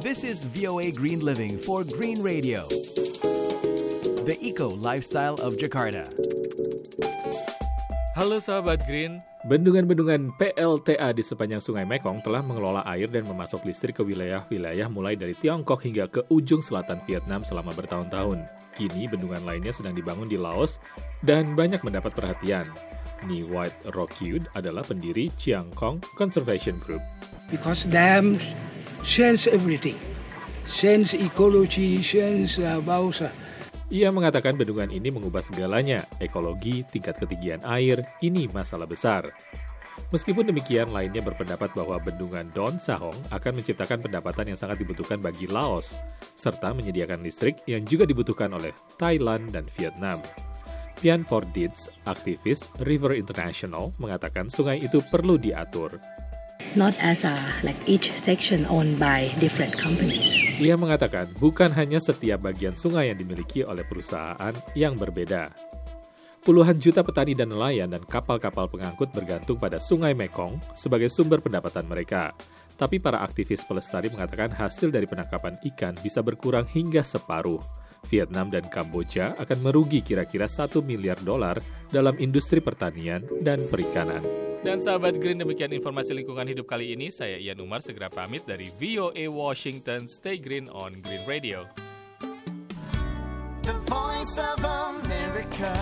This is VOA Green Living for Green Radio. The eco lifestyle of Jakarta. Halo sahabat Green, Bendungan-bendungan PLTA di sepanjang Sungai Mekong telah mengelola air dan memasok listrik ke wilayah-wilayah mulai dari Tiongkok hingga ke ujung selatan Vietnam selama bertahun-tahun. Kini bendungan lainnya sedang dibangun di Laos dan banyak mendapat perhatian. Ni White Rockwood adalah pendiri Chiang Kong Conservation Group. because dams change everything, change ecology, change uh, bausa. Ia mengatakan bendungan ini mengubah segalanya, ekologi, tingkat ketinggian air, ini masalah besar. Meskipun demikian, lainnya berpendapat bahwa bendungan Don Sahong akan menciptakan pendapatan yang sangat dibutuhkan bagi Laos, serta menyediakan listrik yang juga dibutuhkan oleh Thailand dan Vietnam. Pian Forditz, aktivis River International, mengatakan sungai itu perlu diatur. not as a like each section owned by different companies. Ia mengatakan bukan hanya setiap bagian sungai yang dimiliki oleh perusahaan yang berbeda. Puluhan juta petani dan nelayan dan kapal-kapal pengangkut bergantung pada sungai Mekong sebagai sumber pendapatan mereka. Tapi para aktivis pelestari mengatakan hasil dari penangkapan ikan bisa berkurang hingga separuh. Vietnam dan Kamboja akan merugi kira-kira 1 miliar dolar dalam industri pertanian dan perikanan. dan sahabat Green demikian informasi lingkungan hidup kali ini. Saya Ian Umar segera pamit dari VOA Washington. Stay green on Green Radio. The voice of America.